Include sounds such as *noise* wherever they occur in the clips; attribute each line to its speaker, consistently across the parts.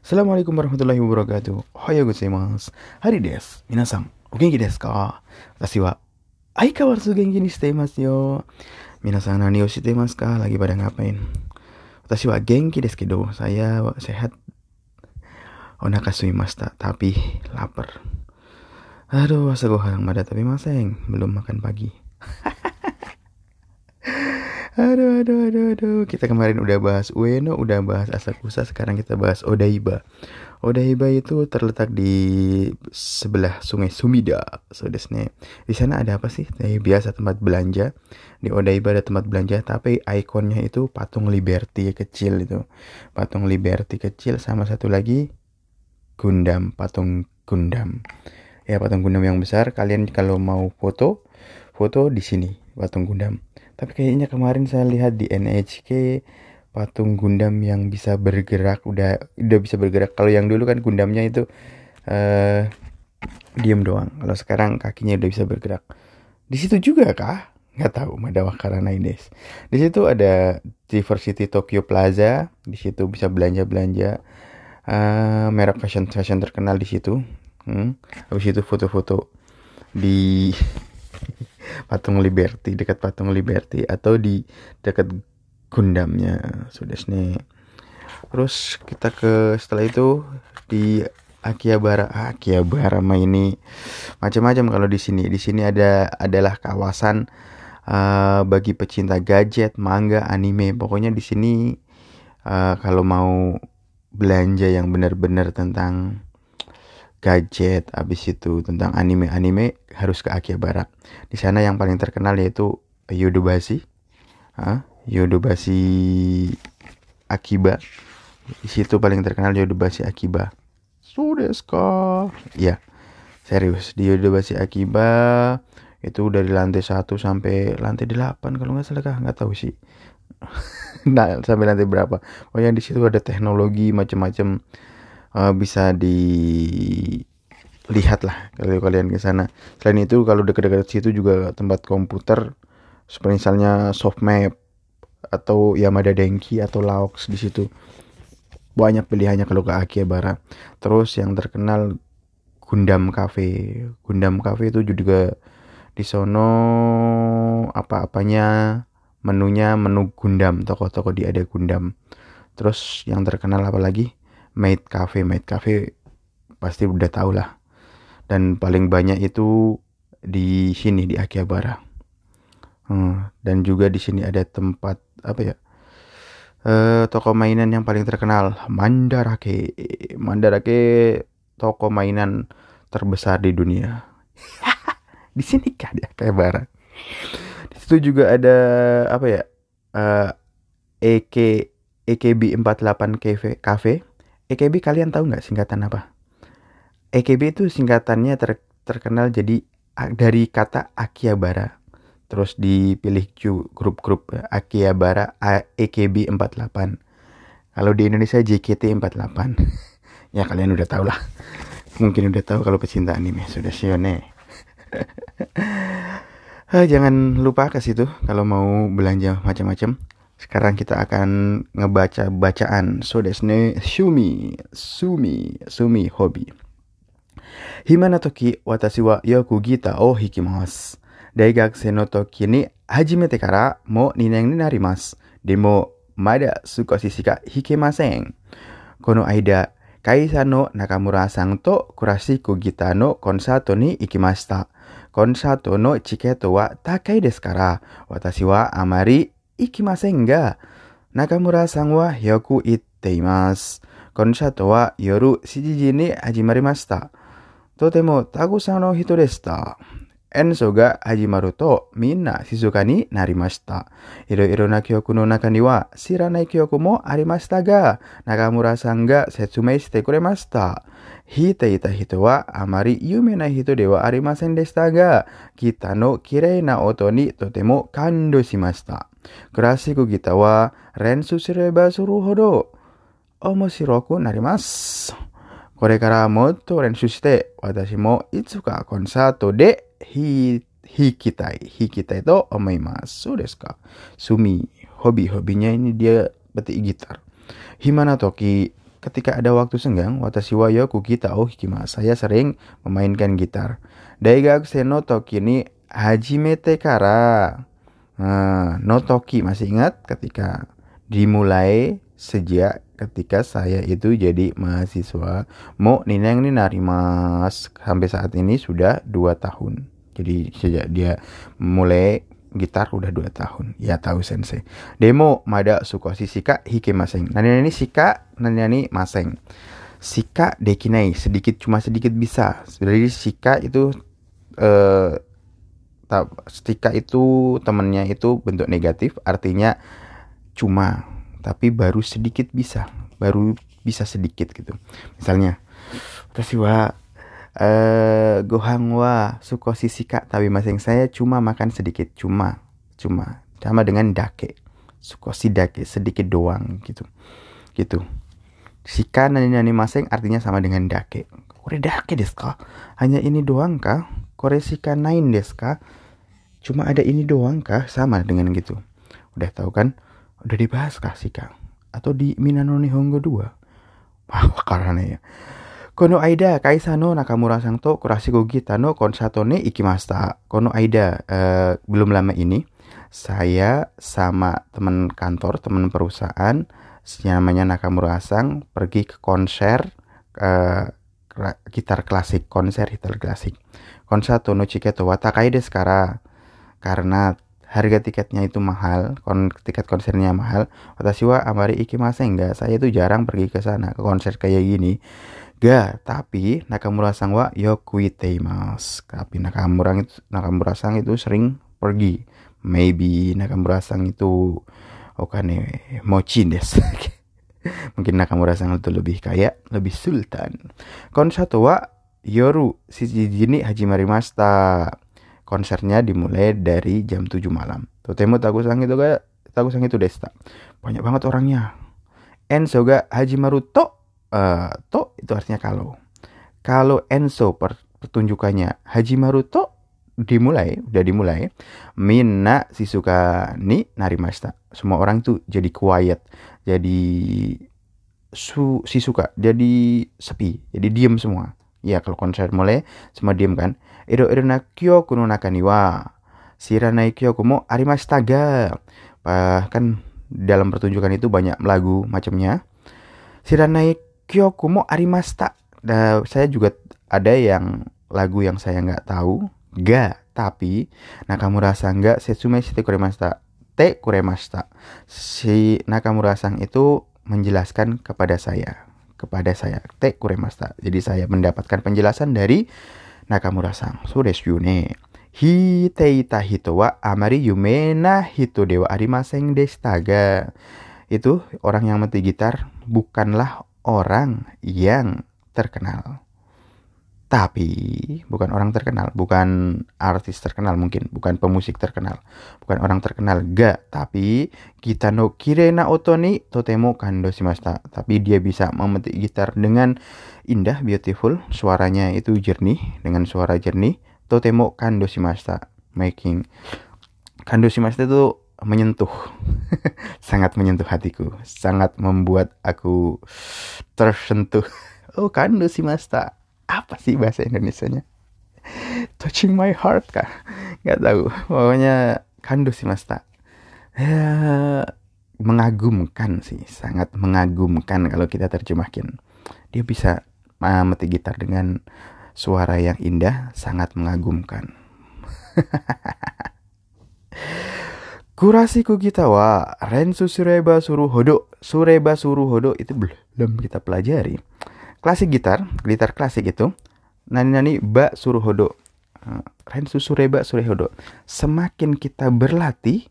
Speaker 1: Assalamualaikum warahmatullahi wabarakatuh. Ohayou gozaimasu. Hari desu. Minasan, o genki desu ka? Watashi wa aikawarazu genki ni shite imasu yo. Minasan nani o shite imasu ka? Lagi pada ngapain? Watashi wa genki desu kedo. Saya sehat. Onaka suimashita, tapi lapar. Aduh, asa gohan mada tapi maseng. Belum makan pagi. *laughs* Aduh, aduh, aduh, aduh. Kita kemarin udah bahas Ueno, udah bahas Asakusa, sekarang kita bahas Odaiba. Odaiba itu terletak di sebelah Sungai Sumida, so. Di sana ada apa sih? Nah, biasa tempat belanja. Di Odaiba ada tempat belanja, tapi ikonnya itu patung Liberty kecil itu. Patung Liberty kecil sama satu lagi Gundam, patung Gundam. Ya, patung Gundam yang besar. Kalian kalau mau foto, foto di sini, patung Gundam. Tapi kayaknya kemarin saya lihat di NHK patung Gundam yang bisa bergerak udah udah bisa bergerak. Kalau yang dulu kan Gundamnya itu uh, diem doang. Kalau sekarang kakinya udah bisa bergerak. Di situ juga kah? Nggak tahu. Karena ini. Di situ ada Diversity Tokyo Plaza. Di situ bisa belanja belanja. Uh, merek fashion fashion terkenal di situ. Hmm. Habis itu foto-foto di patung Liberty dekat patung Liberty atau di dekat Gundamnya. Sudah nih terus kita ke setelah itu di Akihabara. Ah, Akihabara mah ini macam-macam kalau di sini. Di sini ada adalah kawasan uh, bagi pecinta gadget manga anime. Pokoknya di sini uh, kalau mau belanja yang benar-benar tentang gadget, habis itu tentang anime-anime harus ke Akihabara. Di sana yang paling terkenal yaitu Yodobashi. Ah, Yodobashi Akiba. Di situ paling terkenal Yodobashi Akiba. Sudeska. Ya. Serius, di Yodobashi Akiba itu dari lantai 1 sampai lantai 8 kalau nggak salah kah nggak tahu sih *laughs* nah sampai lantai berapa pokoknya di situ ada teknologi macam-macam uh, bisa dilihat lah kalau kalian ke sana. Selain itu kalau dekat-dekat situ juga tempat komputer seperti misalnya Softmap atau Yamada Denki atau Laux di situ. Banyak pilihannya kalau ke Akihabara. Terus yang terkenal Gundam Cafe. Gundam Cafe itu juga di sono apa-apanya menunya menu Gundam, toko-toko di ada Gundam. Terus yang terkenal apa lagi? Made Cafe. Made Cafe pasti udah tau lah. Dan paling banyak itu di sini di Akihabara hmm, dan juga di sini ada tempat apa ya uh, toko mainan yang paling terkenal Mandarake. Mandarake toko mainan terbesar di dunia. *laughs* Di sini kah di Akihabara di situ juga ada apa ya uh, EK EKB 48 Cafe Cafe EKB kalian tahu nggak singkatan apa? EKB itu singkatannya ter, terkenal jadi dari kata Akihabara. Terus dipilih grup-grup Akihabara EKB 48. Kalau di Indonesia JKT 48. *laughs* ya kalian udah tahu lah. Mungkin udah tahu kalau pecinta anime sudah sione. *laughs* Jangan lupa ke situ kalau mau belanja macam-macam. Sekarang kita akan ngebaca bacaan Sodesne Shumi Sumi Sumi Hobi Himana toki watashi wa yoku gita o hikimasu. Daigak no toki ni hajimete kara mo nineng ni narimasu. Demo mada suko shishi ga hikemasen. Kono aida Kaisa no Nakamura sang to kurashiku gita no konsato ni ikimashita. Konsato no chiketo wa takai desu kara watashi wa amari 行きました。コンサートのチケットは高いですから、私はあまり行きませんが、中村さんはよく行っています。コンサートは夜7時に始まりました。とてもたくさんの人でした。演奏が始まるとみんな静かになりました。いろいろな曲の中には知らない曲もありましたが、中村さんが説明してくれました。弾いていた人はあまり有名な人ではありませんでしたが、ギターの綺麗な音にとても感動しました。クラシックギターは練習すればするほど面白くなります。これからもっと練習して、私もいつかコンサートで弾きたい、弾きたいと思います。そうですか。Sumi, hobi-hobinya ini dia petik gitar. Himana Toki, ketika ada waktu senggang, watashi wa yo kugita o hikimasu. Saya sering memainkan gitar. Daigaku seno toki ni hajimete kara. Nah, no toki masih ingat ketika dimulai sejak ketika saya itu jadi mahasiswa. Mo nineng ni narimas sampai saat ini sudah 2 tahun. Jadi sejak dia mulai gitar udah 2 tahun. Ya tahu sensei. Demo mada sukoshi shika hike maseng. Nani shika, nani maseng. Shika dekinai, sedikit cuma sedikit bisa. Jadi shika itu eh shika itu temennya itu bentuk negatif, artinya cuma tapi baru sedikit bisa, baru bisa sedikit gitu. Misalnya, watashi wa eh gohang wa sukoshi shika tapi masing saya cuma makan sedikit, cuma, cuma sama dengan dake. Sukoshi dake sedikit doang gitu. Gitu. Shika nani nani masing artinya sama dengan dake. Kore dake desu? Hanya ini doang kah? Kore shika nain desu? Cuma ada ini doang kah? Sama dengan gitu. Udah tahu kan? Udah dibahas kah Shika? Atau di Minano Nihongo 2? *laughs* Wah, karena ya. Kono aida kaisa no Nakamura sang to kurasigo gita no konsato ne ikimasta. Kono aida uh, belum lama ini saya sama teman kantor, teman perusahaan namanya Nakamura Sang pergi ke konser uh, gitar klasik, konser gitar klasik. Konsato no chiketo watakai desu kara karena harga tiketnya itu mahal, kon tiket konsernya mahal. Watashi wa amari ikimase enggak, saya itu jarang pergi ke sana ke konser kayak gini. Ga, tapi Nakamura Sang wa yokuiteimasu. Tapi Nakamura itu Nakamura Sang itu sering pergi. Maybe Nakamura Sang itu okane mochin desu. *laughs* Mungkin Nakamura Sang itu lebih kaya, lebih sultan. Konsato wa yoru shiji ni hajimarimashita konsernya dimulai dari jam 7 malam. Totemo Tagusang itu kayak Tagusang itu desta. Banyak banget orangnya. Enso ga Hajimaru to uh, to itu artinya kalau. Kalau Enso per, pertunjukannya Hajimaru to dimulai, udah dimulai. Minna Sisuka ni narimashita. Semua orang tuh jadi quiet, jadi su Sisuka, jadi sepi, jadi diem semua. Ya kalau konser mulai semua diem kan. Iro iro na kyoku no naka ni wa shiranai kyoku mo arimashita ga. Bahkan dalam pertunjukan itu banyak lagu macamnya. Shiranai kyoku mo arimashita. Nah, saya juga ada yang lagu yang saya nggak tahu. Ga, tapi Nakamura Sang ga setsume shite kuremashita. Te kuremashita. Si Nakamura Sang itu menjelaskan kepada saya kepada saya te kuremasta. Jadi saya mendapatkan penjelasan dari Nakamura Sang. So desu ne. Hiteita hito wa amari yumena hito dewa arimasen deshita ga. Itu orang yang mati gitar bukanlah orang yang terkenal. Tapi bukan orang terkenal, bukan artis terkenal mungkin, bukan pemusik terkenal, bukan orang terkenal ga, tapi kita no kirena otoni totemo kando shimashita. Tapi dia bisa memetik gitar dengan indah, beautiful, suaranya itu jernih, dengan suara jernih, totemo kando shimashita. Making kando shimashita itu menyentuh, *laughs* sangat menyentuh hatiku, sangat membuat aku tersentuh. *laughs* Oh kando shimashita apa sih bahasa Indonesia-nya? Touching my heart kah? Gak tahu. Pokoknya kando sih mas tak. Ya, mengagumkan sih, sangat mengagumkan kalau kita terjemahkan. Dia bisa uh, mati gitar dengan suara yang indah, sangat mengagumkan. *laughs* Kurasi kita wa Rensu Sureba Suruh Hodo Sureba Suruh Hodo itu belum kita pelajari klasik gitar, gitar klasik itu nani-nani ba suruh hodo. Eh, ren susureba surehodo. Semakin kita berlatih,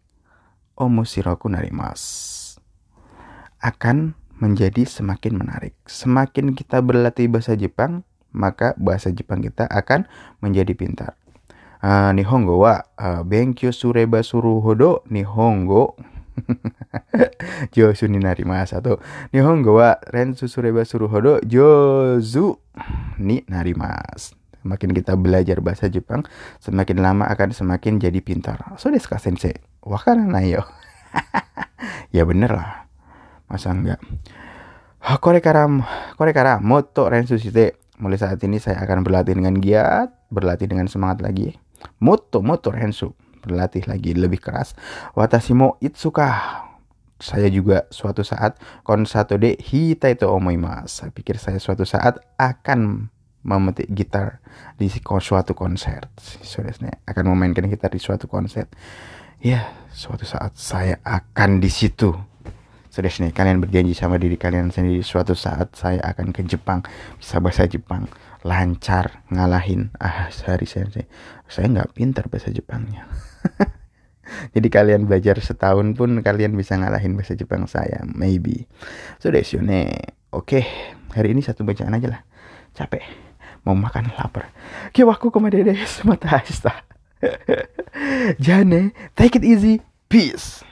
Speaker 1: omushiroku narimas. Akan menjadi semakin menarik. Semakin kita berlatih bahasa Jepang, maka bahasa Jepang kita akan menjadi pintar. Uh, nihongo wa uh, benkyo sureba suruhodo nihongo *laughs* Josu ni narimasa to. Nihongo wa rensu sureba suruhodo jozu ni nari mas. Semakin kita belajar bahasa Jepang, semakin lama akan semakin jadi pintar. So desu ka sensei? Nayo. *laughs* ya bener lah. Masa enggak? Kore korekara kore karam, moto rensu shite. Mulai saat ini saya akan berlatih dengan giat, berlatih dengan semangat lagi. Moto, moto rensu. Berlatih lagi lebih keras. Watashi mo itsuka. Saya juga suatu saat konsato de hita itu omoimasu. Saya pikir saya suatu saat akan memetik gitar di suatu konser. Sudah akan memainkan gitar di suatu konser. Ya, suatu saat saya akan di situ. Nih, kalian berjanji sama diri kalian sendiri suatu saat saya akan ke Jepang, bisa bahasa Jepang, lancar, ngalahin. Ah, sehari saya saya nggak pintar bahasa Jepangnya. *laughs* Jadi kalian belajar setahun pun kalian bisa ngalahin bahasa Jepang saya, maybe. So nih, oke, hari ini satu bacaan aja lah. Capek, mau makan lapar. Kiwaku ke mana deh, *laughs* mata hasta. *laughs* Jane, take it easy, peace.